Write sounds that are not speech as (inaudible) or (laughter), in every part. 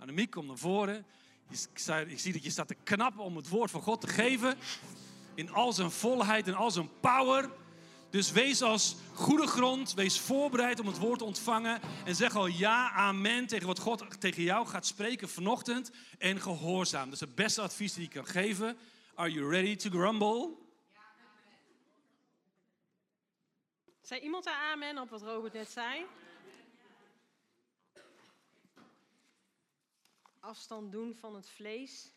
Annemiek, kom naar voren. Ik zie dat je staat te knappen om het woord van God te geven. In al zijn volheid en al zijn power. Dus wees als goede grond, wees voorbereid om het woord te ontvangen. En zeg al ja, amen tegen wat God tegen jou gaat spreken vanochtend. En gehoorzaam. Dat is het beste advies die ik kan geven. Are you ready to grumble? Zei iemand daar amen op wat Robert net zei? Afstand doen van het vlees.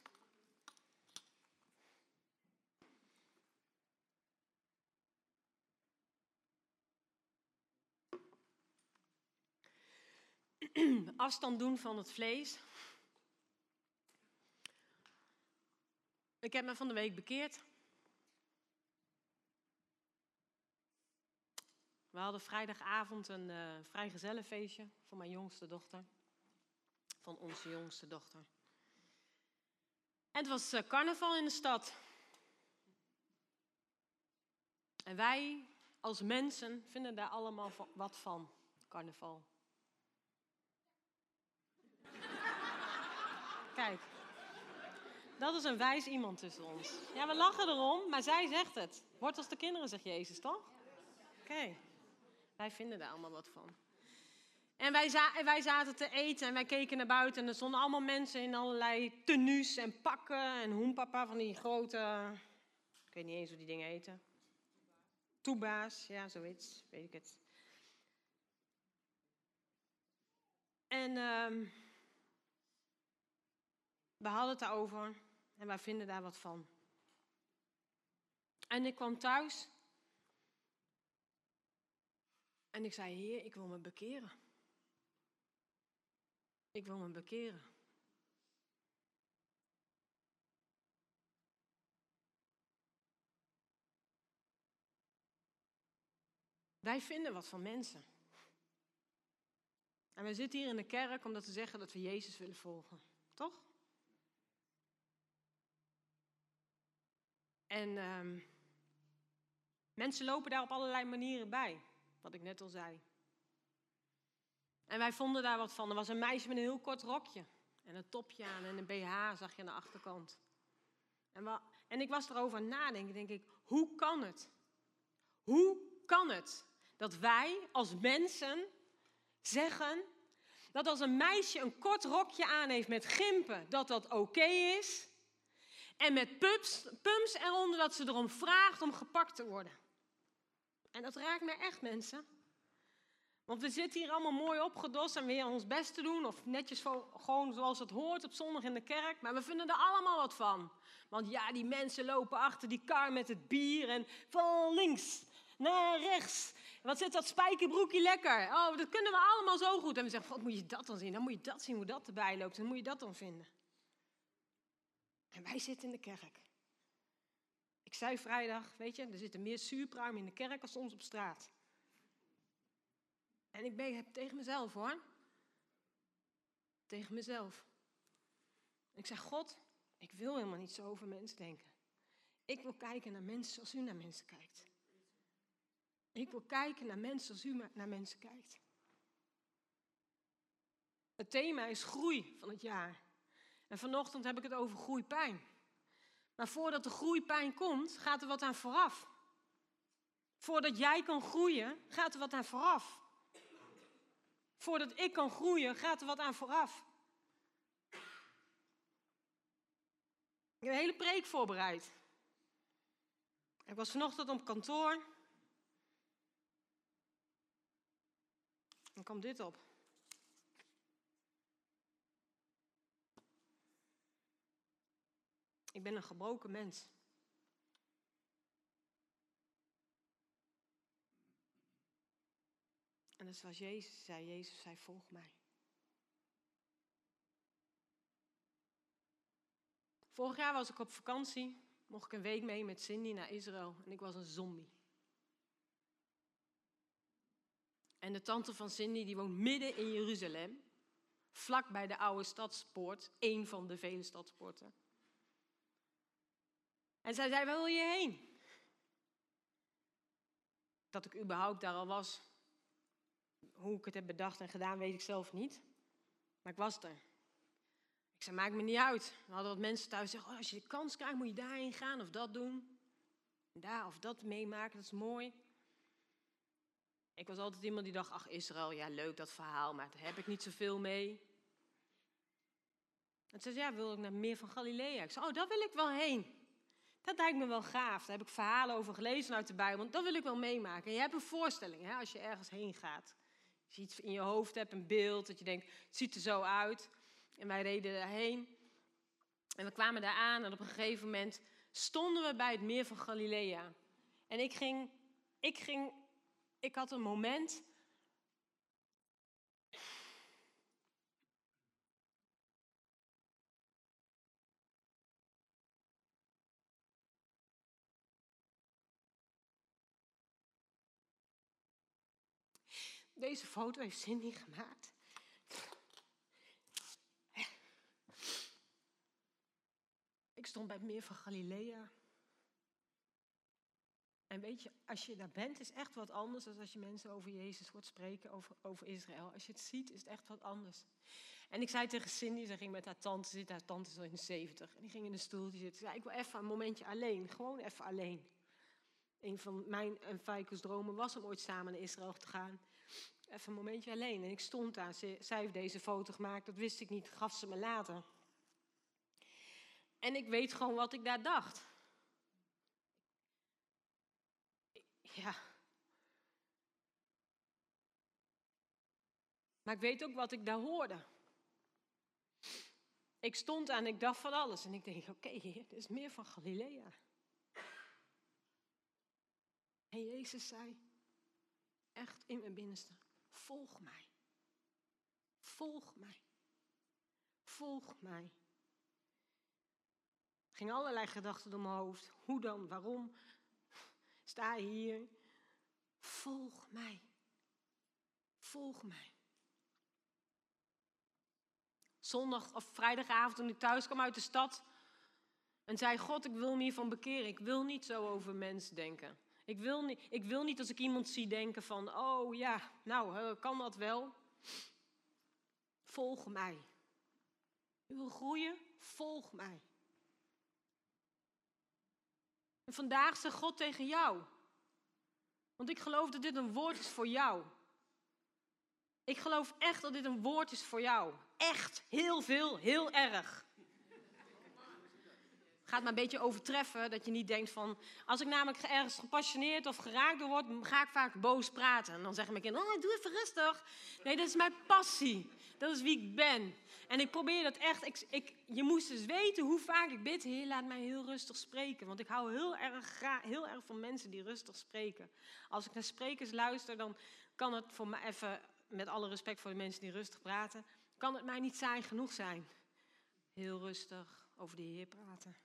Afstand doen van het vlees. Ik heb me van de week bekeerd. We hadden vrijdagavond een uh, vrijgezellenfeestje voor mijn jongste dochter. Van onze jongste dochter. En het was uh, carnaval in de stad. En wij als mensen vinden daar allemaal wat van, carnaval. (laughs) Kijk, dat is een wijs iemand tussen ons. Ja, we lachen erom, maar zij zegt het. Word als de kinderen, zegt Jezus, toch? Oké. Wij vinden daar allemaal wat van. En wij, wij, zaten te eten en wij keken naar buiten en er stonden allemaal mensen in allerlei tenues en pakken en hoenpapa van die grote, ik weet niet eens hoe die dingen heten. Toebaas, ja, zoiets, weet ik het. En um, we hadden het daarover en wij vinden daar wat van. En ik kwam thuis en ik zei, Heer, ik wil me bekeren. Ik wil me bekeren. Wij vinden wat van mensen. En we zitten hier in de kerk omdat we zeggen dat we Jezus willen volgen. Toch? En um, mensen lopen daar op allerlei manieren bij. Wat ik net al zei. En wij vonden daar wat van. Er was een meisje met een heel kort rokje. En een topje aan en een BH zag je aan de achterkant. En, en ik was erover nadenken. Denk ik, hoe kan het? Hoe kan het dat wij als mensen zeggen dat als een meisje een kort rokje aan heeft met gimpen, dat dat oké is. En met pumps eronder dat ze erom vraagt om gepakt te worden. En dat raakt me echt, mensen. Want we zitten hier allemaal mooi opgedost en weer ons best te doen. Of netjes gewoon zoals het hoort op zondag in de kerk. Maar we vinden er allemaal wat van. Want ja, die mensen lopen achter die kar met het bier. En van links naar rechts. Wat zit dat spijkerbroekje lekker. Oh, dat kunnen we allemaal zo goed. En we zeggen, wat moet je dat dan zien? Dan moet je dat zien hoe dat erbij loopt. Dan moet je dat dan vinden. En wij zitten in de kerk. Ik zei vrijdag, weet je, er zitten meer zuurpruimen in de kerk als soms op straat. En ik ben tegen mezelf hoor. Tegen mezelf. Ik zeg, God, ik wil helemaal niet zo over mensen denken. Ik wil kijken naar mensen zoals u naar mensen kijkt. Ik wil kijken naar mensen zoals u naar mensen kijkt. Het thema is groei van het jaar. En vanochtend heb ik het over groeipijn. Maar voordat de groeipijn komt, gaat er wat aan vooraf. Voordat jij kan groeien, gaat er wat aan vooraf. Voordat ik kan groeien, gaat er wat aan vooraf. Ik heb een hele preek voorbereid. Ik was vanochtend op kantoor. En kwam dit op. Ik ben een gebroken mens. En dat is zoals Jezus zei. Jezus zei, volg mij. Vorig jaar was ik op vakantie. Mocht ik een week mee met Cindy naar Israël. En ik was een zombie. En de tante van Cindy die woont midden in Jeruzalem. Vlak bij de oude stadspoort. Een van de vele stadspoorten. En zij zei, waar wil je heen? Dat ik überhaupt daar al was, hoe ik het heb bedacht en gedaan, weet ik zelf niet. Maar ik was er. Ik zei, maakt me niet uit. We hadden wat mensen thuis zeggen, oh, als je de kans krijgt, moet je daarheen gaan of dat doen. Daar of dat meemaken, dat is mooi. Ik was altijd iemand die dacht, ach Israël, ja leuk dat verhaal, maar daar heb ik niet zoveel mee. En zei ja, wil ik naar meer van Galilea? Ik zei, oh, daar wil ik wel heen. Dat lijkt me wel gaaf. Daar heb ik verhalen over gelezen uit de Bijbel, dat wil ik wel meemaken. En je hebt een voorstelling, hè, als je ergens heen gaat. Als je iets in je hoofd hebt, een beeld, dat je denkt, het ziet er zo uit. En wij reden daarheen. En we kwamen daar aan en op een gegeven moment stonden we bij het meer van Galilea. En ik ging, ik ging, ik had een moment. Deze foto heeft Cindy gemaakt. Ik stond bij het meer van Galilea. En weet je, als je daar bent, is echt wat anders dan als je mensen over Jezus hoort spreken, over, over Israël. Als je het ziet, is het echt wat anders. En ik zei tegen Cindy, ze ging met haar tante zitten, haar tante is al in de 70. En die ging in de stoeltje zitten. Ze zei, ik wil even een momentje alleen, gewoon even alleen. Een van mijn en dromen was om ooit samen naar Israël te gaan. Even een momentje alleen. En ik stond daar, zij heeft deze foto gemaakt, dat wist ik niet, gaf ze me later. En ik weet gewoon wat ik daar dacht. Ja. Maar ik weet ook wat ik daar hoorde. Ik stond aan ik dacht van alles. En ik denk, oké, okay, dit is meer van Galilea. En Jezus zei, echt in mijn binnenste, volg mij. Volg mij. Volg mij. Er gingen allerlei gedachten door mijn hoofd. Hoe dan? Waarom? Sta hier. Volg mij. Volg mij. Zondag of vrijdagavond toen ik thuis kwam uit de stad. En zei, God, ik wil me hiervan bekeren. Ik wil niet zo over mensen denken. Ik wil niet, ik wil niet als ik iemand zie denken van, oh ja, nou, kan dat wel? Volg mij. U wil groeien? Volg mij. En vandaag zegt God tegen jou. Want ik geloof dat dit een woord is voor jou. Ik geloof echt dat dit een woord is voor jou. Echt, heel veel, heel erg. Gaat maar een beetje overtreffen dat je niet denkt van... Als ik namelijk ergens gepassioneerd of geraakt door word, ga ik vaak boos praten. En dan zeggen mijn kinderen, oh, doe even rustig. Nee, dat is mijn passie. Dat is wie ik ben. En ik probeer dat echt. Ik, ik, je moest dus weten hoe vaak ik bid. Heer, laat mij heel rustig spreken. Want ik hou heel erg, heel erg van mensen die rustig spreken. Als ik naar sprekers luister, dan kan het voor mij even, met alle respect voor de mensen die rustig praten, kan het mij niet saai genoeg zijn. Heel rustig over de Heer praten.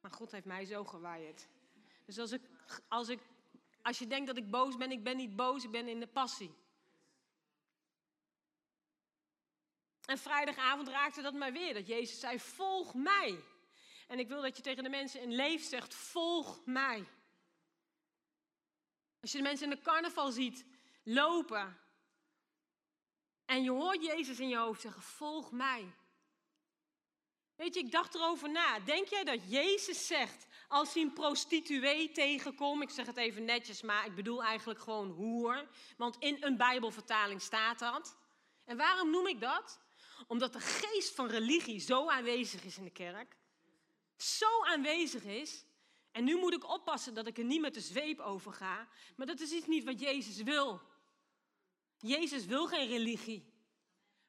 Maar God heeft mij zo gewaaid. Dus als, ik, als, ik, als je denkt dat ik boos ben, ik ben niet boos, ik ben in de passie. En vrijdagavond raakte dat mij weer. Dat Jezus zei, volg mij. En ik wil dat je tegen de mensen in leef zegt, volg mij. Als je de mensen in de carnaval ziet lopen. En je hoort Jezus in je hoofd zeggen, volg mij. Weet je, ik dacht erover na. Denk jij dat Jezus zegt, als hij een prostituee tegenkomt, ik zeg het even netjes, maar ik bedoel eigenlijk gewoon hoer, want in een Bijbelvertaling staat dat. En waarom noem ik dat? Omdat de geest van religie zo aanwezig is in de kerk. Zo aanwezig is. En nu moet ik oppassen dat ik er niet met de zweep over ga. Maar dat is iets niet wat Jezus wil. Jezus wil geen religie.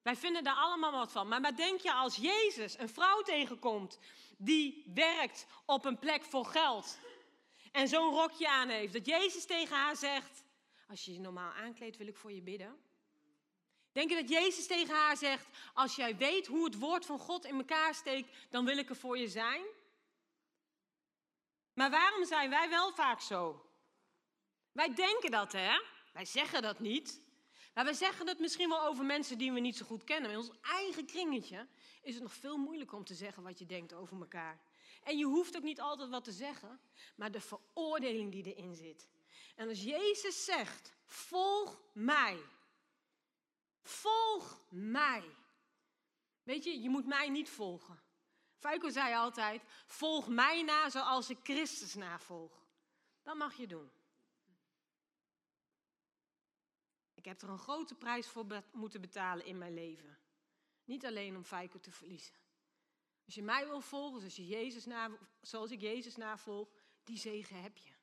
Wij vinden daar allemaal wat van. Maar, maar denk je als Jezus een vrouw tegenkomt die werkt op een plek voor geld en zo'n rokje aan heeft, dat Jezus tegen haar zegt: Als je je normaal aankleedt, wil ik voor je bidden. Denk je dat Jezus tegen haar zegt: Als jij weet hoe het woord van God in elkaar steekt, dan wil ik er voor je zijn? Maar waarom zijn wij wel vaak zo? Wij denken dat, hè? Wij zeggen dat niet. Maar wij zeggen dat misschien wel over mensen die we niet zo goed kennen. In ons eigen kringetje is het nog veel moeilijker om te zeggen wat je denkt over elkaar. En je hoeft ook niet altijd wat te zeggen, maar de veroordeling die erin zit. En als Jezus zegt: Volg mij. Volg mij. Weet je, je moet mij niet volgen. Fuiko zei altijd, volg mij na zoals ik Christus navolg. Dat mag je doen. Ik heb er een grote prijs voor moeten betalen in mijn leven. Niet alleen om Feiko te verliezen. Als je mij wil volgen zoals, je Jezus na, zoals ik Jezus navolg, die zegen heb je.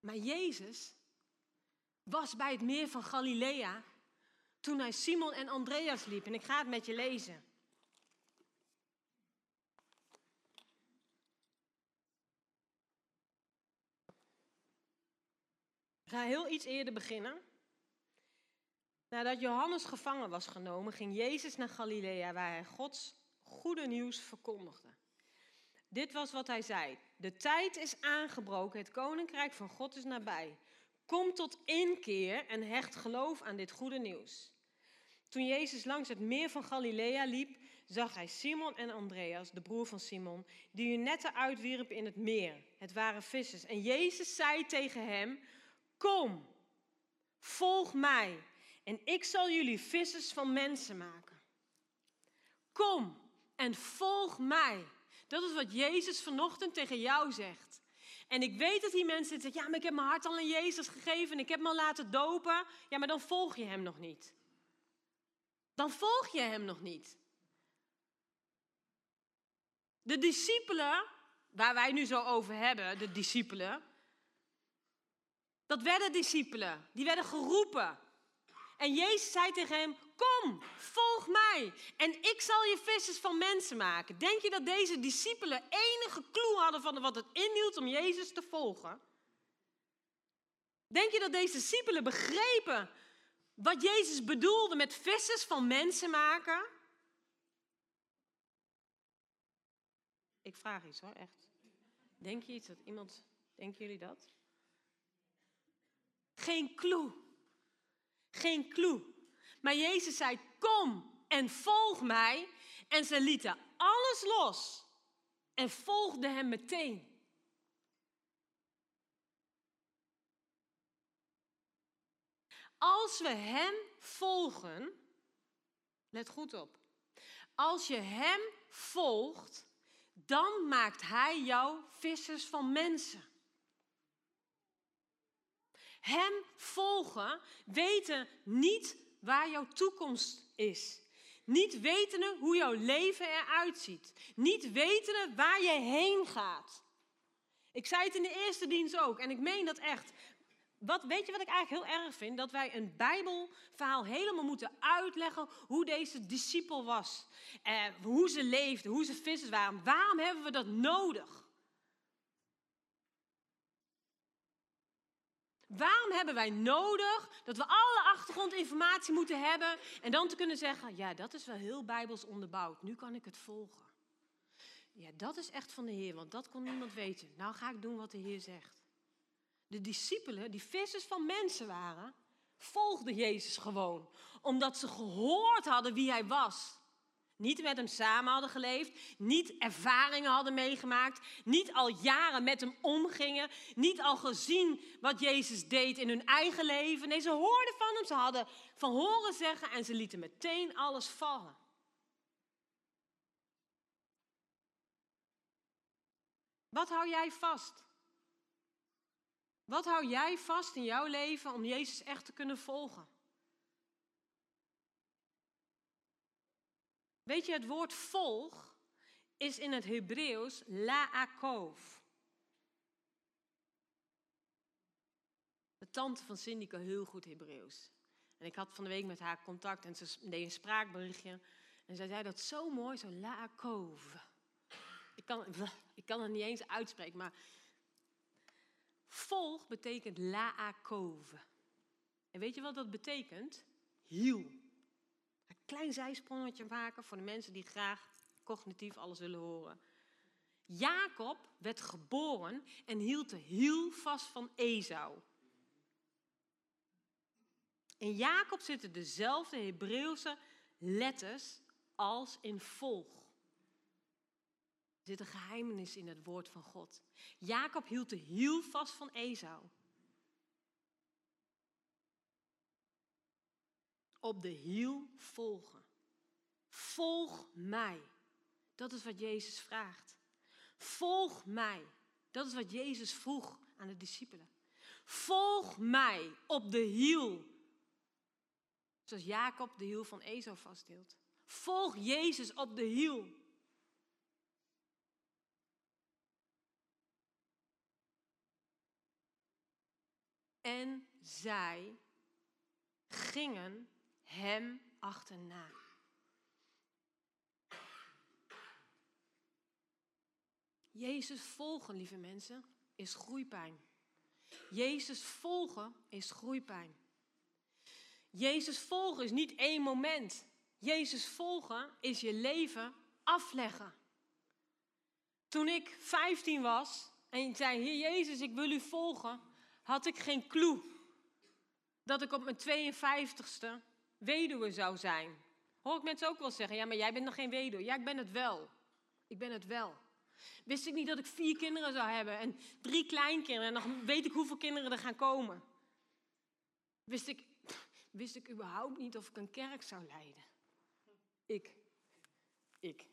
Maar Jezus was bij het meer van Galilea toen hij Simon en Andreas liep. En ik ga het met je lezen. Ik ga heel iets eerder beginnen. Nadat Johannes gevangen was genomen, ging Jezus naar Galilea, waar hij Gods goede nieuws verkondigde. Dit was wat hij zei. De tijd is aangebroken, het koninkrijk van God is nabij. Kom tot inkeer en hecht geloof aan dit goede nieuws. Toen Jezus langs het meer van Galilea liep, zag hij Simon en Andreas, de broer van Simon, die hun netten uitwierpen in het meer. Het waren vissers. En Jezus zei tegen hem: Kom, volg mij, en ik zal jullie vissers van mensen maken. Kom en volg mij. Dat is wat Jezus vanochtend tegen jou zegt. En ik weet dat die mensen zeggen, ja, maar ik heb mijn hart al aan Jezus gegeven en ik heb me al laten dopen. Ja, maar dan volg je hem nog niet. Dan volg je hem nog niet. De discipelen, waar wij nu zo over hebben, de discipelen, dat werden discipelen. Die werden geroepen. En Jezus zei tegen hem, kom, volg mij. En ik zal je vissers van mensen maken. Denk je dat deze discipelen enige clue hadden van wat het inhield om Jezus te volgen? Denk je dat deze discipelen begrepen wat Jezus bedoelde met vissers van mensen maken? Ik vraag iets hoor, echt. Denk je iets dat iemand, denken jullie dat? Geen clue. Geen clue. Maar Jezus zei: Kom en volg mij. En ze lieten alles los en volgden hem meteen. Als we hem volgen, let goed op. Als je hem volgt, dan maakt hij jou vissers van mensen. Hem volgen, weten niet waar jouw toekomst is. Niet wetende hoe jouw leven eruit ziet. Niet wetende waar je heen gaat. Ik zei het in de eerste dienst ook en ik meen dat echt. Wat, weet je wat ik eigenlijk heel erg vind? Dat wij een Bijbelverhaal helemaal moeten uitleggen hoe deze discipel was. Eh, hoe ze leefde, hoe ze vissers waren. Waarom hebben we dat nodig? Waarom hebben wij nodig dat we alle achtergrondinformatie moeten hebben en dan te kunnen zeggen, ja, dat is wel heel bijbels onderbouwd, nu kan ik het volgen. Ja, dat is echt van de Heer, want dat kon niemand weten. Nou ga ik doen wat de Heer zegt. De discipelen, die vissers van mensen waren, volgden Jezus gewoon, omdat ze gehoord hadden wie hij was niet met hem samen hadden geleefd, niet ervaringen hadden meegemaakt, niet al jaren met hem omgingen, niet al gezien wat Jezus deed in hun eigen leven. Nee, ze hoorden van hem, ze hadden van horen zeggen en ze lieten meteen alles vallen. Wat hou jij vast? Wat hou jij vast in jouw leven om Jezus echt te kunnen volgen? Weet je, het woord volg is in het Hebreeuws laakov. De tante van Cindy kan heel goed Hebreeuws. En ik had van de week met haar contact en ze deed een spraakberichtje. En zij zei dat zo mooi, zo laakov. Ik kan, (laughs) ik kan het niet eens uitspreken, maar volg betekent laakov. En weet je wat dat betekent? Hiel klein zijsprongetje maken voor de mensen die graag cognitief alles willen horen. Jacob werd geboren en hield de hiel vast van Esau. In Jacob zitten dezelfde Hebreeuwse letters als in volg. Er zit een geheimenis in het woord van God. Jacob hield de hiel vast van Esau. Op de hiel volgen. Volg mij. Dat is wat Jezus vraagt. Volg mij. Dat is wat Jezus vroeg aan de discipelen. Volg mij op de hiel. Zoals Jacob de hiel van Ezo vasthield. Volg Jezus op de hiel. En zij gingen hem achterna. Jezus volgen, lieve mensen, is groeipijn. Jezus volgen is groeipijn. Jezus volgen is niet één moment. Jezus volgen is je leven afleggen. Toen ik 15 was en zei: Heer Jezus, ik wil u volgen, had ik geen clue dat ik op mijn 52ste weduwe zou zijn. Hoor ik mensen ook wel zeggen: Ja, maar jij bent nog geen weduwe. Ja, ik ben het wel. Ik ben het wel. Wist ik niet dat ik vier kinderen zou hebben en drie kleinkinderen en nog weet ik hoeveel kinderen er gaan komen. Wist ik, wist ik überhaupt niet of ik een kerk zou leiden. Ik. Ik.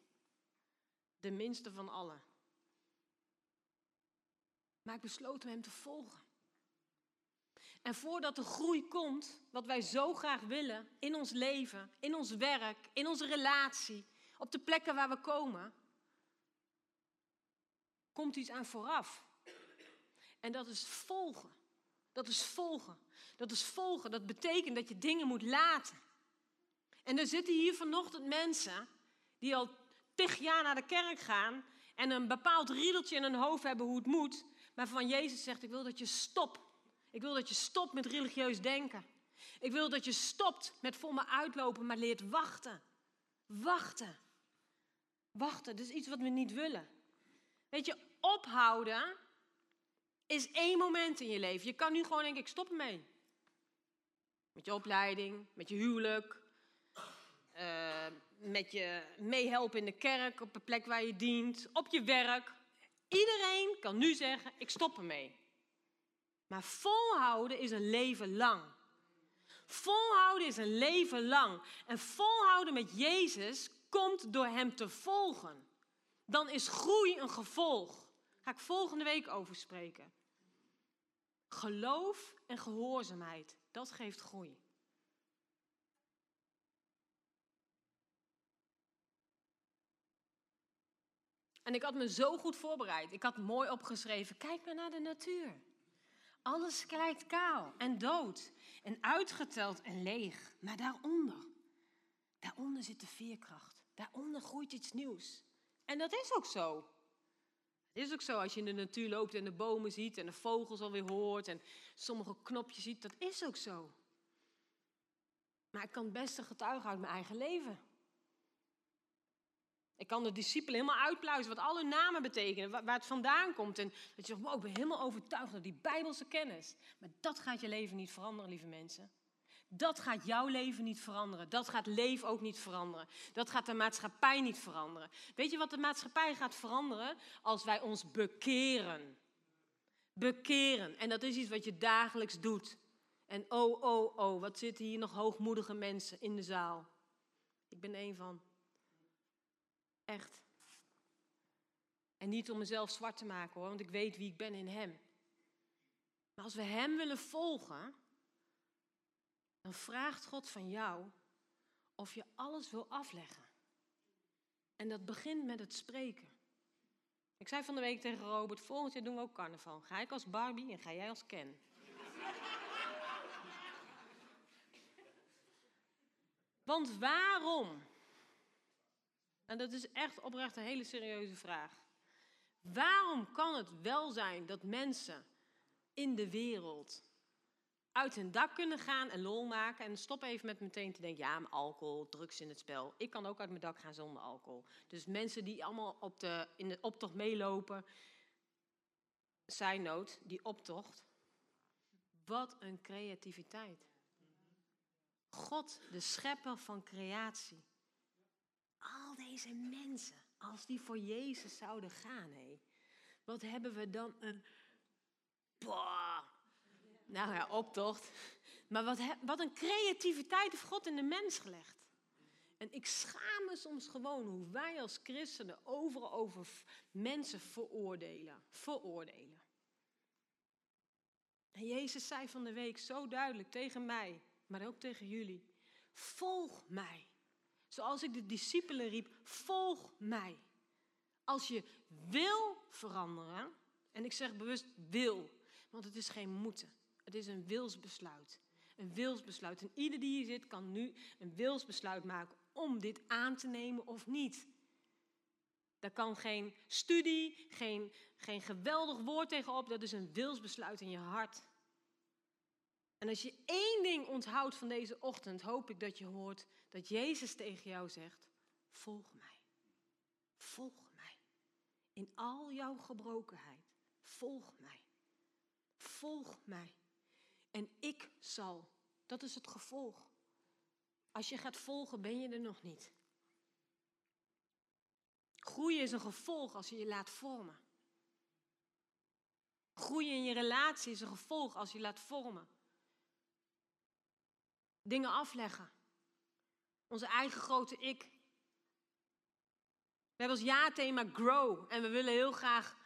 De minste van allen. Maar ik besloot hem te volgen. En voordat de groei komt, wat wij zo graag willen in ons leven, in ons werk, in onze relatie, op de plekken waar we komen, komt iets aan vooraf. En dat is volgen. Dat is volgen. Dat is volgen. Dat betekent dat je dingen moet laten. En er zitten hier vanochtend mensen die al tig jaar naar de kerk gaan en een bepaald riedeltje in hun hoofd hebben hoe het moet, maar van Jezus zegt: Ik wil dat je stopt. Ik wil dat je stopt met religieus denken. Ik wil dat je stopt met voor me uitlopen, maar leert wachten. Wachten. Wachten, dat is iets wat we niet willen. Weet je, ophouden is één moment in je leven. Je kan nu gewoon denken, ik stop ermee. Met je opleiding, met je huwelijk, uh, met je meehelpen in de kerk, op de plek waar je dient, op je werk. Iedereen kan nu zeggen, ik stop ermee. Maar volhouden is een leven lang. Volhouden is een leven lang. En volhouden met Jezus komt door Hem te volgen dan is groei een gevolg. Ga ik volgende week over spreken. Geloof en gehoorzaamheid, dat geeft groei. En ik had me zo goed voorbereid. Ik had mooi opgeschreven: kijk maar naar de natuur. Alles lijkt kaal en dood en uitgeteld en leeg. Maar daaronder, daaronder zit de veerkracht. Daaronder groeit iets nieuws. En dat is ook zo. Het is ook zo als je in de natuur loopt en de bomen ziet en de vogels alweer hoort en sommige knopjes ziet. Dat is ook zo. Maar ik kan het beste getuigen uit mijn eigen leven. Ik kan de discipelen helemaal uitpluizen wat alle namen betekenen, waar het vandaan komt. En dat je zegt, ik ben helemaal overtuigd door die Bijbelse kennis. Maar dat gaat je leven niet veranderen, lieve mensen. Dat gaat jouw leven niet veranderen. Dat gaat leven ook niet veranderen. Dat gaat de maatschappij niet veranderen. Weet je wat de maatschappij gaat veranderen? Als wij ons bekeren. Bekeren. En dat is iets wat je dagelijks doet. En oh, oh, oh, wat zitten hier nog hoogmoedige mensen in de zaal. Ik ben één van. Echt. En niet om mezelf zwart te maken hoor, want ik weet wie ik ben in Hem. Maar als we Hem willen volgen, dan vraagt God van jou of je alles wil afleggen. En dat begint met het spreken. Ik zei van de week tegen Robert, volgend jaar doen we ook carnaval. Ga ik als Barbie en ga jij als Ken. Want waarom? En dat is echt oprecht een hele serieuze vraag. Waarom kan het wel zijn dat mensen in de wereld uit hun dak kunnen gaan en lol maken. En stop even met meteen te denken, ja, maar alcohol, drugs in het spel. Ik kan ook uit mijn dak gaan zonder alcohol. Dus mensen die allemaal op de, in de optocht meelopen. Zij nood, die optocht. Wat een creativiteit. God, de schepper van creatie. Deze mensen, als die voor Jezus zouden gaan, hé. Wat hebben we dan een... Boah, nou ja, optocht. Maar wat, wat een creativiteit heeft God in de mens gelegd. En ik schaam me soms gewoon hoe wij als christenen overal over mensen veroordelen. Veroordelen. En Jezus zei van de week zo duidelijk tegen mij, maar ook tegen jullie: Volg mij. Zoals ik de discipelen riep: Volg mij. Als je wil veranderen, en ik zeg bewust wil, want het is geen moeten, het is een wilsbesluit. Een wilsbesluit. En ieder die hier zit kan nu een wilsbesluit maken om dit aan te nemen of niet. Daar kan geen studie, geen, geen geweldig woord tegenop. Dat is een wilsbesluit in je hart. En als je één ding onthoudt van deze ochtend, hoop ik dat je hoort dat Jezus tegen jou zegt: Volg mij. Volg mij. In al jouw gebrokenheid. Volg mij. Volg mij. En ik zal. Dat is het gevolg. Als je gaat volgen, ben je er nog niet. Groeien is een gevolg als je je laat vormen. Groeien in je relatie is een gevolg als je laat vormen. Dingen afleggen. Onze eigen grote ik. We hebben als ja-thema grow. En we willen heel graag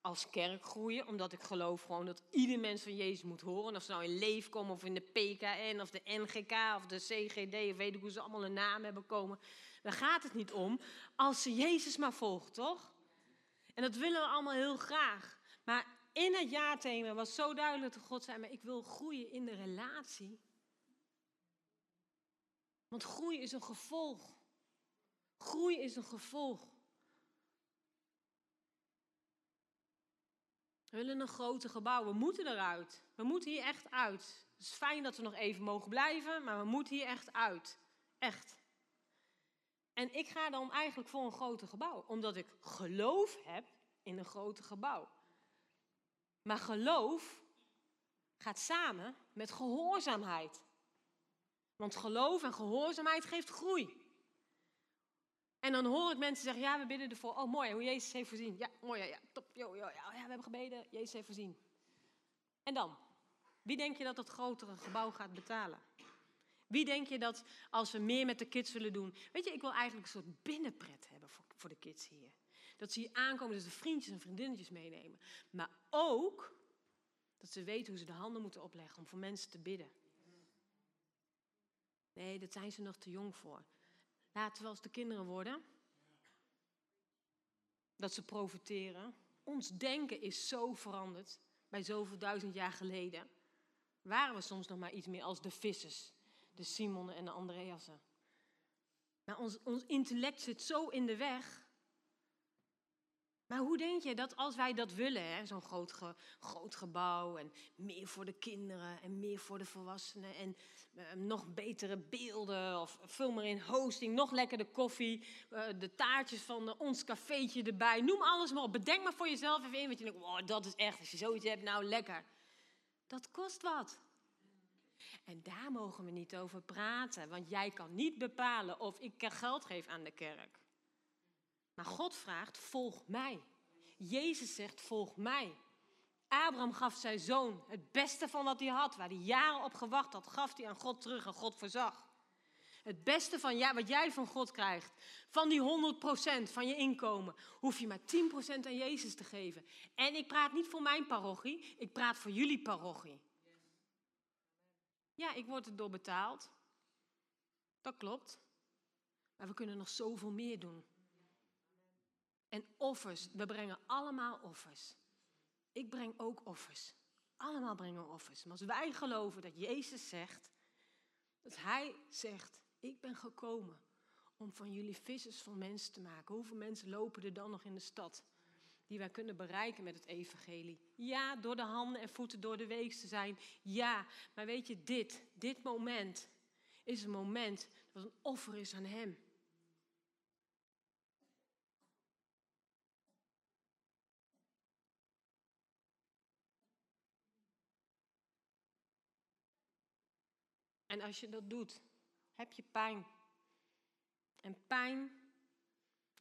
als kerk groeien, omdat ik geloof gewoon dat ieder mens van Jezus moet horen. Of ze nou in Leef komen, of in de PKN, of de NGK, of de CGD, of weet ik hoe ze allemaal een naam hebben komen. Daar gaat het niet om, als ze Jezus maar volgen, toch? En dat willen we allemaal heel graag. Maar in het ja-thema was zo duidelijk dat God zei, maar ik wil groeien in de relatie. Want groei is een gevolg. Groei is een gevolg. We willen een grote gebouw. We moeten eruit. We moeten hier echt uit. Het is fijn dat we nog even mogen blijven, maar we moeten hier echt uit. Echt. En ik ga dan eigenlijk voor een groter gebouw, omdat ik geloof heb in een groter gebouw. Maar geloof gaat samen met gehoorzaamheid. Want geloof en gehoorzaamheid geeft groei. En dan hoor ik mensen zeggen, ja, we bidden ervoor. Oh, mooi, hoe Jezus heeft voorzien. Ja, mooi, ja, top. Ja, ja, we hebben gebeden, Jezus heeft voorzien. En dan? Wie denk je dat dat grotere gebouw gaat betalen? Wie denk je dat als we meer met de kids willen doen? Weet je, ik wil eigenlijk een soort binnenpret hebben voor, voor de kids hier. Dat ze hier aankomen, dat ze vriendjes en vriendinnetjes meenemen. Maar ook dat ze weten hoe ze de handen moeten opleggen om voor mensen te bidden. Nee, daar zijn ze nog te jong voor. Laten we als de kinderen worden. Dat ze profiteren. Ons denken is zo veranderd. Bij zoveel duizend jaar geleden waren we soms nog maar iets meer als de vissers. De Simonen en de Andreasen. Maar ons, ons intellect zit zo in de weg maar hoe denk je dat als wij dat willen, zo'n groot, groot gebouw en meer voor de kinderen en meer voor de volwassenen en uh, nog betere beelden of veel meer in hosting, nog lekkerder koffie, uh, de taartjes van uh, ons cafeetje erbij, noem alles maar op. Bedenk maar voor jezelf even in, want je denkt, wow, dat is echt, als je zoiets hebt, nou lekker. Dat kost wat. En daar mogen we niet over praten, want jij kan niet bepalen of ik geld geef aan de kerk. Maar God vraagt, volg mij. Jezus zegt, volg mij. Abraham gaf zijn zoon het beste van wat hij had, waar hij jaren op gewacht had, gaf hij aan God terug en God voorzag. Het beste van ja, wat jij van God krijgt, van die 100% van je inkomen, hoef je maar 10% aan Jezus te geven. En ik praat niet voor mijn parochie, ik praat voor jullie parochie. Ja, ik word er door betaald. Dat klopt. Maar we kunnen nog zoveel meer doen. En offers, we brengen allemaal offers. Ik breng ook offers. Allemaal brengen offers. Maar als wij geloven dat Jezus zegt, dat Hij zegt, ik ben gekomen om van jullie vissers van mensen te maken. Hoeveel mensen lopen er dan nog in de stad die wij kunnen bereiken met het evangelie? Ja, door de handen en voeten door de week te zijn. Ja, maar weet je, dit, dit moment is een moment dat een offer is aan Hem. En als je dat doet, heb je pijn. En pijn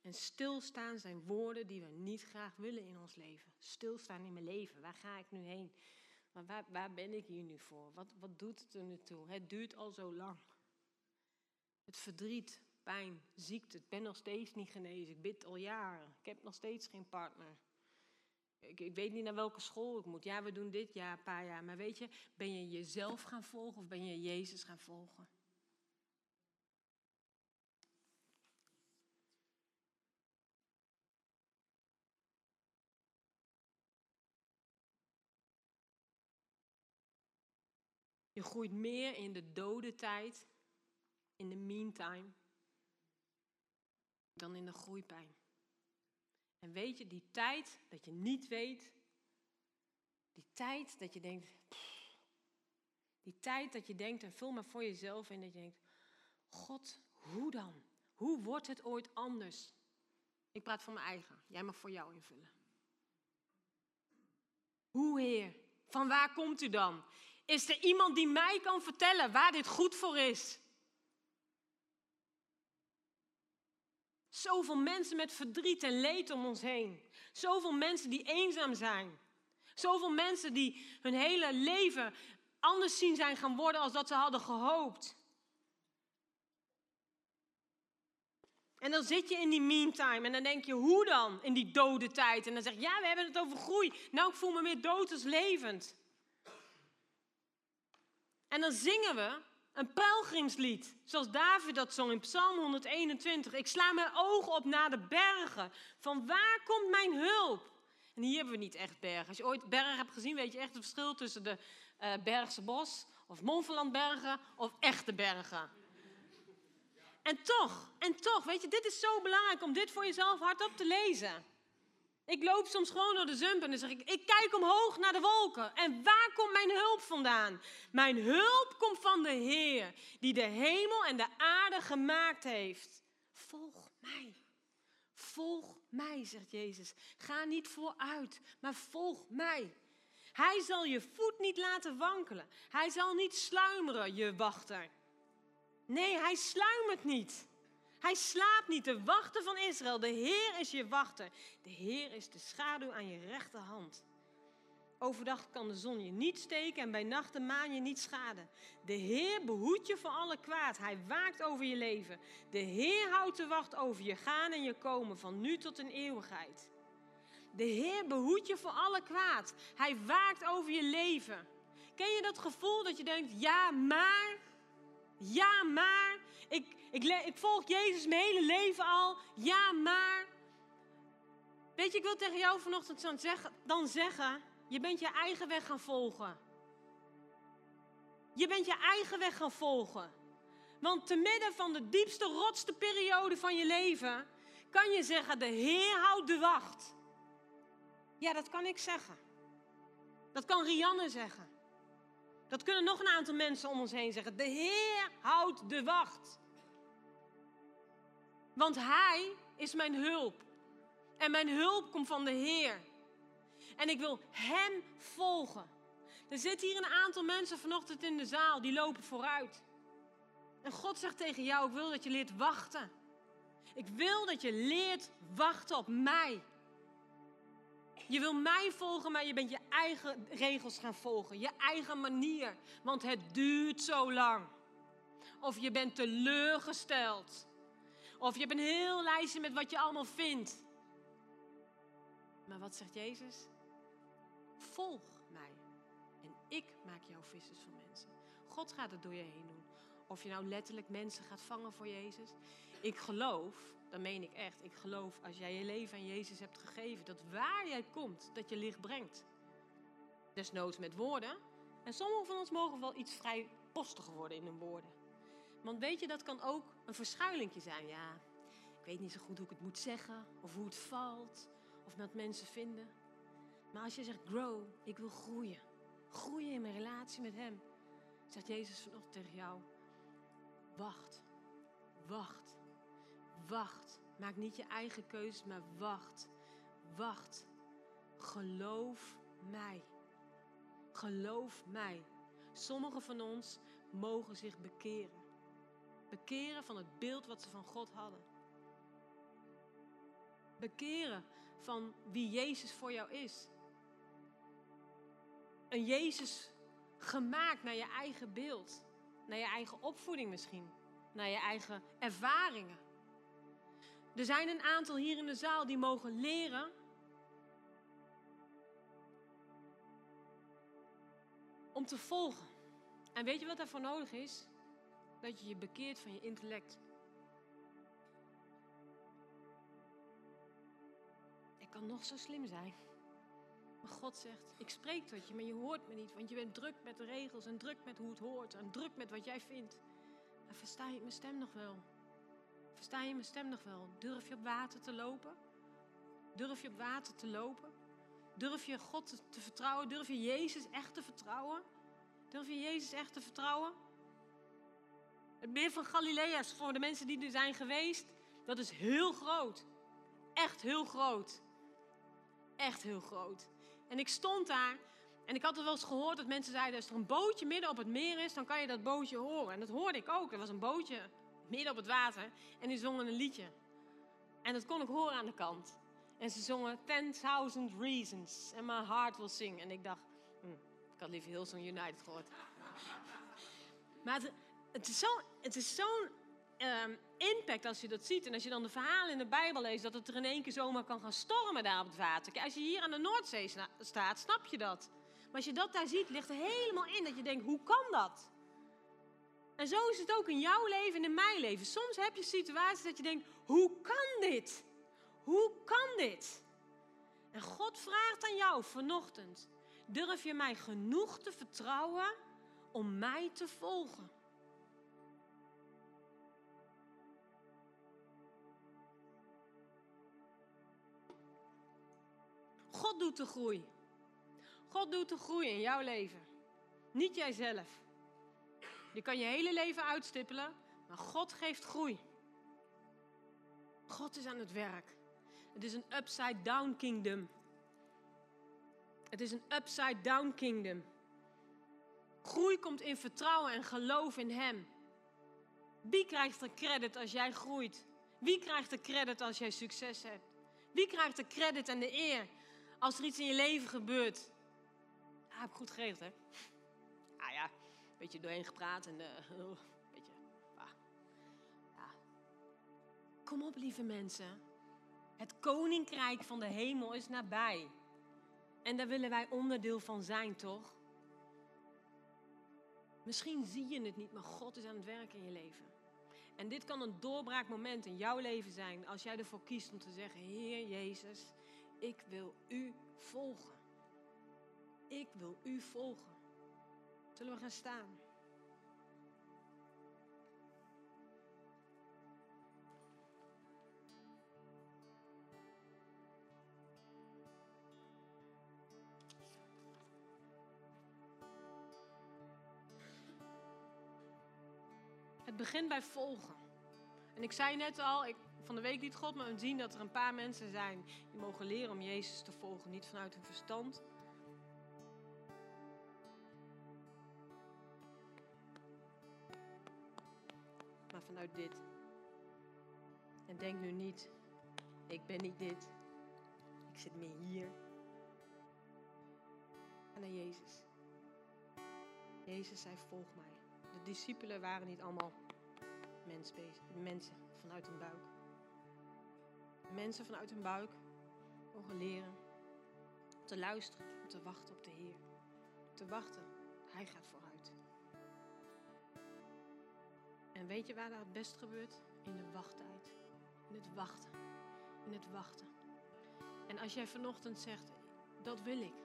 en stilstaan zijn woorden die we niet graag willen in ons leven. Stilstaan in mijn leven. Waar ga ik nu heen? Maar waar, waar ben ik hier nu voor? Wat, wat doet het er nu toe? Het duurt al zo lang. Het verdriet pijn, ziekte. Ik ben nog steeds niet genezen. Ik bid al jaren. Ik heb nog steeds geen partner. Ik, ik, weet niet naar welke school ik moet. Ja, we doen dit ja, een paar jaar. Maar weet je, ben je jezelf gaan volgen of ben je Jezus gaan volgen? Je groeit meer in de dode tijd, in de meantime, dan in de groeipijn. En weet je, die tijd dat je niet weet, die tijd dat je denkt, die tijd dat je denkt, en vul maar voor jezelf in, dat je denkt, God, hoe dan? Hoe wordt het ooit anders? Ik praat voor mijn eigen, jij mag voor jou invullen. Hoe, Heer? Van waar komt u dan? Is er iemand die mij kan vertellen waar dit goed voor is? Zoveel mensen met verdriet en leed om ons heen. Zoveel mensen die eenzaam zijn. Zoveel mensen die hun hele leven anders zien zijn gaan worden als dat ze hadden gehoopt. En dan zit je in die meantime en dan denk je, hoe dan in die dode tijd? En dan zeg je, ja, we hebben het over groei. Nou, ik voel me meer dood als levend. En dan zingen we een pelgrimslied, zoals David dat zong in Psalm 121. Ik sla mijn ogen op naar de bergen. Van waar komt mijn hulp? En hier hebben we niet echt bergen. Als je ooit bergen hebt gezien, weet je echt het verschil tussen de uh, Bergse Bos of Montferlandbergen of echte bergen. En toch, en toch, weet je, dit is zo belangrijk om dit voor jezelf hardop te lezen. Ik loop soms gewoon door de zump en dan zeg ik, ik kijk omhoog naar de wolken. En waar komt mijn hulp vandaan? Mijn hulp komt van de Heer, die de hemel en de aarde gemaakt heeft. Volg mij. Volg mij, zegt Jezus. Ga niet vooruit, maar volg mij. Hij zal je voet niet laten wankelen. Hij zal niet sluimeren, je wachter. Nee, hij sluimert niet. Hij slaapt niet. De wachter van Israël. De Heer is je wachter. De Heer is de schaduw aan je rechterhand. Overdag kan de zon je niet steken en bij nacht de maan je niet schaden. De Heer behoedt je voor alle kwaad. Hij waakt over je leven. De Heer houdt de wacht over je gaan en je komen van nu tot in eeuwigheid. De Heer behoedt je voor alle kwaad. Hij waakt over je leven. Ken je dat gevoel dat je denkt, ja maar, ja maar, ik, ik, ik volg Jezus mijn hele leven al. Ja, maar. Weet je, ik wil tegen jou vanochtend dan zeggen: je bent je eigen weg gaan volgen. Je bent je eigen weg gaan volgen. Want te midden van de diepste, rotste periode van je leven kan je zeggen: de Heer houdt de wacht. Ja, dat kan ik zeggen. Dat kan Rianne zeggen. Dat kunnen nog een aantal mensen om ons heen zeggen. De Heer houdt de wacht. Want Hij is mijn hulp. En mijn hulp komt van de Heer. En ik wil Hem volgen. Er zitten hier een aantal mensen vanochtend in de zaal die lopen vooruit. En God zegt tegen jou: Ik wil dat je leert wachten. Ik wil dat je leert wachten op mij. Je wil mij volgen, maar je bent je eigen regels gaan volgen. Je eigen manier. Want het duurt zo lang. Of je bent teleurgesteld. Of je hebt een heel lijstje met wat je allemaal vindt. Maar wat zegt Jezus? Volg mij. En ik maak jou vissers van mensen. God gaat het door je heen doen. Of je nou letterlijk mensen gaat vangen voor Jezus. Ik geloof, dat meen ik echt. Ik geloof als jij je leven aan Jezus hebt gegeven. Dat waar jij komt, dat je licht brengt. Desnoods met woorden. En sommigen van ons mogen wel iets vrij postiger worden in hun woorden. Want weet je, dat kan ook een verschuilingje zijn. Ja, ik weet niet zo goed hoe ik het moet zeggen, of hoe het valt, of wat mensen vinden. Maar als je zegt grow, ik wil groeien. Groeien in mijn relatie met Hem. Zegt Jezus vanochtend tegen jou, wacht, wacht, wacht. Maak niet je eigen keus, maar wacht, wacht. Geloof mij. Geloof mij. Sommigen van ons mogen zich bekeren bekeren van het beeld wat ze van God hadden. Bekeren van wie Jezus voor jou is. Een Jezus gemaakt naar je eigen beeld, naar je eigen opvoeding misschien, naar je eigen ervaringen. Er zijn een aantal hier in de zaal die mogen leren om te volgen. En weet je wat daarvoor nodig is? Dat je je bekeert van je intellect. Ik kan nog zo slim zijn. Maar God zegt, ik spreek tot je, maar je hoort me niet. Want je bent druk met de regels en druk met hoe het hoort. En druk met wat jij vindt. Maar versta je mijn stem nog wel? Versta je mijn stem nog wel? Durf je op water te lopen? Durf je op water te lopen? Durf je God te vertrouwen? Durf je Jezus echt te vertrouwen? Durf je Jezus echt te vertrouwen? Het meer van Galilea's, voor de mensen die er zijn geweest, dat is heel groot. Echt heel groot. Echt heel groot. En ik stond daar en ik had het wel eens gehoord dat mensen zeiden: als er een bootje midden op het meer is, dan kan je dat bootje horen. En dat hoorde ik ook. Er was een bootje midden op het water en die zongen een liedje. En dat kon ik horen aan de kant. En ze zongen 10.000 Reasons and my heart will sing. En ik dacht, hm, ik had liever Hillsong United gehoord. (laughs) maar het, het is zo'n zo um, impact als je dat ziet. En als je dan de verhalen in de Bijbel leest, dat het er in één keer zomaar kan gaan stormen daar op het water. Kijk, als je hier aan de Noordzee staat, snap je dat. Maar als je dat daar ziet, ligt er helemaal in dat je denkt, hoe kan dat? En zo is het ook in jouw leven en in mijn leven. Soms heb je situaties dat je denkt, hoe kan dit? Hoe kan dit? En God vraagt aan jou vanochtend, durf je mij genoeg te vertrouwen om mij te volgen? God doet de groei. God doet de groei in jouw leven. Niet jijzelf. Je kan je hele leven uitstippelen, maar God geeft groei. God is aan het werk. Het is een upside down kingdom. Het is een upside down kingdom. Groei komt in vertrouwen en geloof in Hem. Wie krijgt er credit als jij groeit? Wie krijgt de credit als jij succes hebt? Wie krijgt de credit en de eer als er iets in je leven gebeurt. Ah, heb ik goed geregeld, hè? Ah ja, beetje doorheen gepraat en (laughs) uh, beetje. Ah. Ja. Kom op, lieve mensen. Het koninkrijk van de hemel is nabij. En daar willen wij onderdeel van zijn, toch? Misschien zie je het niet, maar God is aan het werk in je leven. En dit kan een doorbraakmoment in jouw leven zijn als jij ervoor kiest om te zeggen: Heer Jezus, ik wil u volgen. Ik wil u volgen. Zullen we gaan staan? Het begint bij volgen. En ik zei net al, ik van de week liet God me zien dat er een paar mensen zijn die mogen leren om Jezus te volgen. Niet vanuit hun verstand. Vanuit dit. En denk nu niet, ik ben niet dit. Ik zit meer hier. En naar Jezus. Jezus zei, volg mij. De discipelen waren niet allemaal mensen vanuit hun buik mensen vanuit hun buik mogen leren te luisteren, te wachten op de Heer. Te wachten, Hij gaat vooruit. En weet je waar dat het best gebeurt? In de wachttijd. In het wachten. In het wachten. En als jij vanochtend zegt, dat wil ik.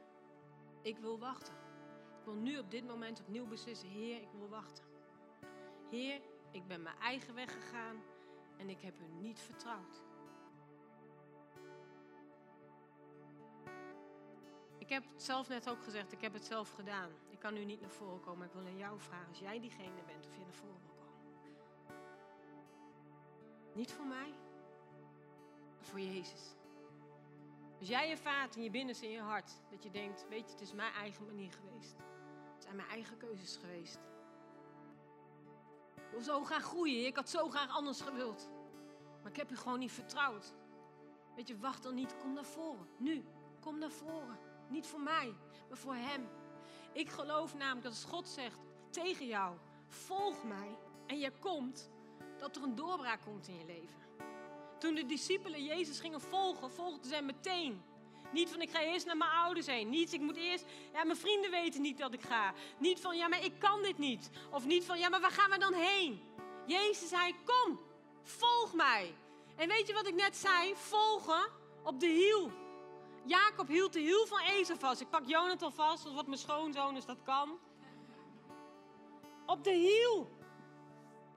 Ik wil wachten. Ik wil nu op dit moment opnieuw beslissen, Heer, ik wil wachten. Heer, ik ben mijn eigen weg gegaan en ik heb u niet vertrouwd. Ik heb het zelf net ook gezegd, ik heb het zelf gedaan. Ik kan nu niet naar voren komen, ik wil aan jou vragen, als jij diegene bent, of je naar voren. Niet voor mij, maar voor Jezus. Als jij ervaart in je binnenste, in je hart, dat je denkt, weet je, het is mijn eigen manier geweest. Het zijn mijn eigen keuzes geweest. Ik wil zo graag groeien, ik had zo graag anders gewild. Maar ik heb je gewoon niet vertrouwd. Weet je, wacht dan niet, kom naar voren. Nu, kom naar voren. Niet voor mij, maar voor Hem. Ik geloof namelijk dat als God zegt tegen jou: volg mij en je komt, dat er een doorbraak komt in je leven. Toen de discipelen Jezus gingen volgen, volgden ze hem meteen. Niet van ik ga eerst naar mijn ouders heen. Niet ik moet eerst, ja mijn vrienden weten niet dat ik ga. Niet van ja maar ik kan dit niet. Of niet van ja maar waar gaan we dan heen? Jezus zei kom, volg mij. En weet je wat ik net zei? Volgen op de hiel. Jacob hield de hiel van Ezel vast. Ik pak Jonathan vast, dat wordt mijn schoonzoon, dus dat kan. Op de hiel.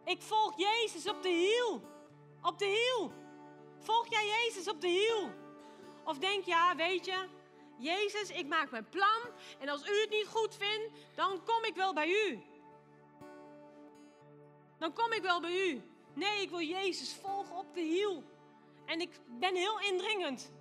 Ik volg Jezus op de hiel. Op de hiel. Volg jij Jezus op de hiel? Of denk ja, weet je, Jezus, ik maak mijn plan en als u het niet goed vindt, dan kom ik wel bij u. Dan kom ik wel bij u. Nee, ik wil Jezus volgen op de hiel. En ik ben heel indringend.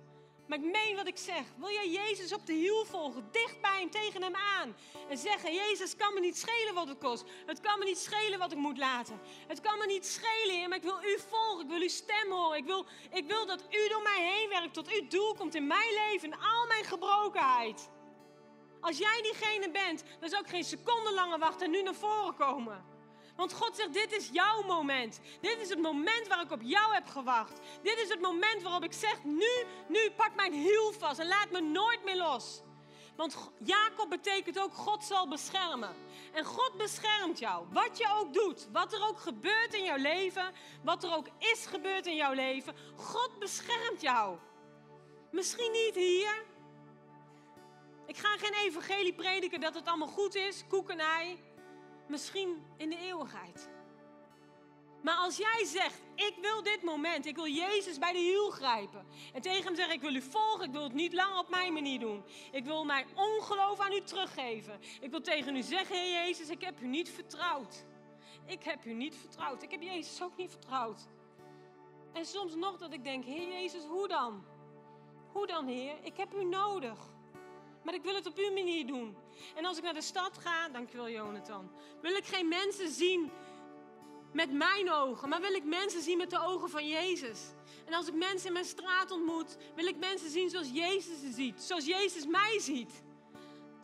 Maar ik meen wat ik zeg. Wil jij Jezus op de hiel volgen? Dicht bij hem, tegen hem aan. En zeggen, Jezus, kan me niet schelen wat het kost. Het kan me niet schelen wat ik moet laten. Het kan me niet schelen, maar ik wil u volgen. Ik wil uw stem horen. Ik wil, ik wil dat u door mij heen werkt. Tot uw doel komt in mijn leven. In al mijn gebrokenheid. Als jij diegene bent, dan zou ik geen seconde langer wachten en nu naar voren komen. Want God zegt, dit is jouw moment. Dit is het moment waar ik op jou heb gewacht. Dit is het moment waarop ik zeg, nu, nu pak mijn hiel vast en laat me nooit meer los. Want Jacob betekent ook God zal beschermen. En God beschermt jou. Wat je ook doet, wat er ook gebeurt in jouw leven, wat er ook is gebeurd in jouw leven, God beschermt jou. Misschien niet hier. Ik ga geen evangelie prediken dat het allemaal goed is, koek en ei. Misschien in de eeuwigheid. Maar als jij zegt, ik wil dit moment, ik wil Jezus bij de hiel grijpen. En tegen hem zeggen, ik wil u volgen, ik wil het niet langer op mijn manier doen. Ik wil mijn ongeloof aan u teruggeven. Ik wil tegen u zeggen, Heer Jezus, ik heb u niet vertrouwd. Ik heb u niet vertrouwd. Ik heb Jezus ook niet vertrouwd. En soms nog dat ik denk, Heer Jezus, hoe dan? Hoe dan, Heer? Ik heb u nodig. Maar ik wil het op uw manier doen. En als ik naar de stad ga, dankjewel Jonathan, wil ik geen mensen zien met mijn ogen, maar wil ik mensen zien met de ogen van Jezus. En als ik mensen in mijn straat ontmoet, wil ik mensen zien zoals Jezus ze ziet, zoals Jezus mij ziet.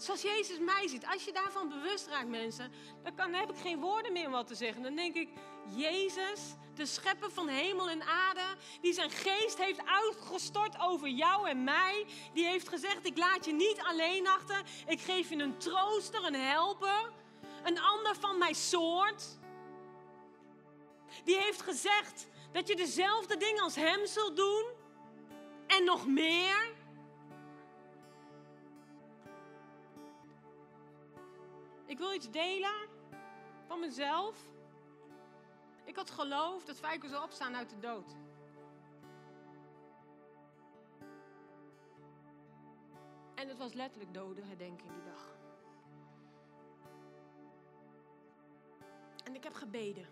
Zoals Jezus mij ziet. Als je daarvan bewust raakt, mensen, dan, kan, dan heb ik geen woorden meer om wat te zeggen. Dan denk ik, Jezus, de schepper van hemel en aarde, die zijn geest heeft uitgestort over jou en mij. Die heeft gezegd, ik laat je niet alleen achter. Ik geef je een trooster, een helper, een ander van mijn soort. Die heeft gezegd dat je dezelfde dingen als hem zult doen en nog meer. Ik wil iets delen van mezelf. Ik had geloofd dat Fijko zou opstaan uit de dood. En het was letterlijk dodenherdenking die dag. En ik heb gebeden.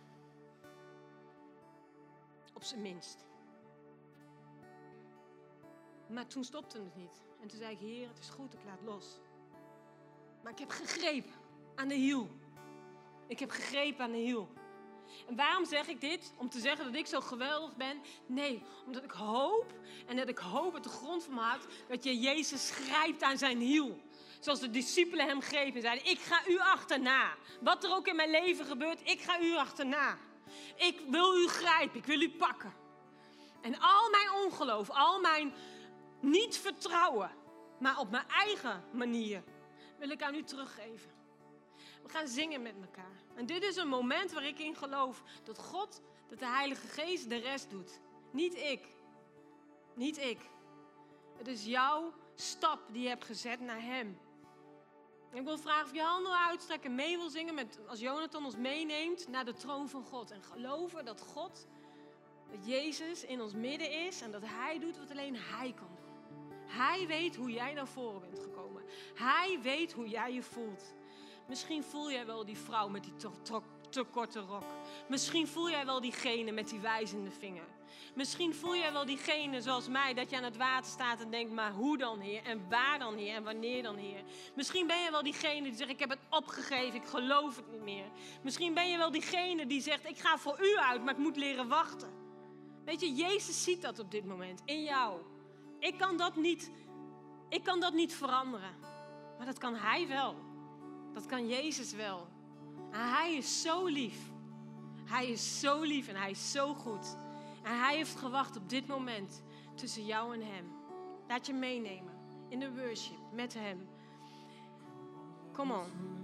Op zijn minst. Maar toen stopte het niet. En toen zei ik, Heer, het is goed, ik laat los. Maar ik heb gegrepen aan de hiel. Ik heb gegrepen aan de hiel. En waarom zeg ik dit? Om te zeggen dat ik zo geweldig ben? Nee, omdat ik hoop en dat ik hoop uit de grond van mijn hart dat je Jezus grijpt aan zijn hiel. Zoals de discipelen hem grepen en zeiden: Ik ga u achterna. Wat er ook in mijn leven gebeurt, ik ga u achterna. Ik wil u grijpen, ik wil u pakken. En al mijn ongeloof, al mijn niet vertrouwen, maar op mijn eigen manier, wil ik aan u teruggeven. We gaan zingen met elkaar. En dit is een moment waar ik in geloof dat God, dat de Heilige Geest de rest doet. Niet ik. Niet ik. Het is jouw stap die je hebt gezet naar Hem. Ik wil vragen of je handen uitstrekken en mee wil zingen met, als Jonathan ons meeneemt naar de troon van God. En geloven dat God, dat Jezus in ons midden is en dat Hij doet wat alleen Hij kan doen. Hij weet hoe jij naar voren bent gekomen. Hij weet hoe jij je voelt. Misschien voel jij wel die vrouw met die te, te, te, korte rok. Misschien voel jij wel diegene met die wijzende vinger. Misschien voel jij wel diegene zoals mij, dat je aan het water staat en denkt, maar hoe dan Heer? En waar dan Heer? En wanneer dan Heer? Misschien ben je wel diegene die zegt, ik heb het opgegeven, ik geloof het niet meer. Misschien ben je wel diegene die zegt, ik ga voor u uit, maar ik moet leren wachten. Weet je, Jezus ziet dat op dit moment, in jou. Ik kan dat niet, ik kan dat niet veranderen. Maar dat kan Hij wel. Dat kan Jezus wel. En hij is zo lief. Hij is zo lief en hij is zo goed. En hij heeft gewacht op dit moment tussen jou en hem. Laat je meenemen in de worship met hem. Come on.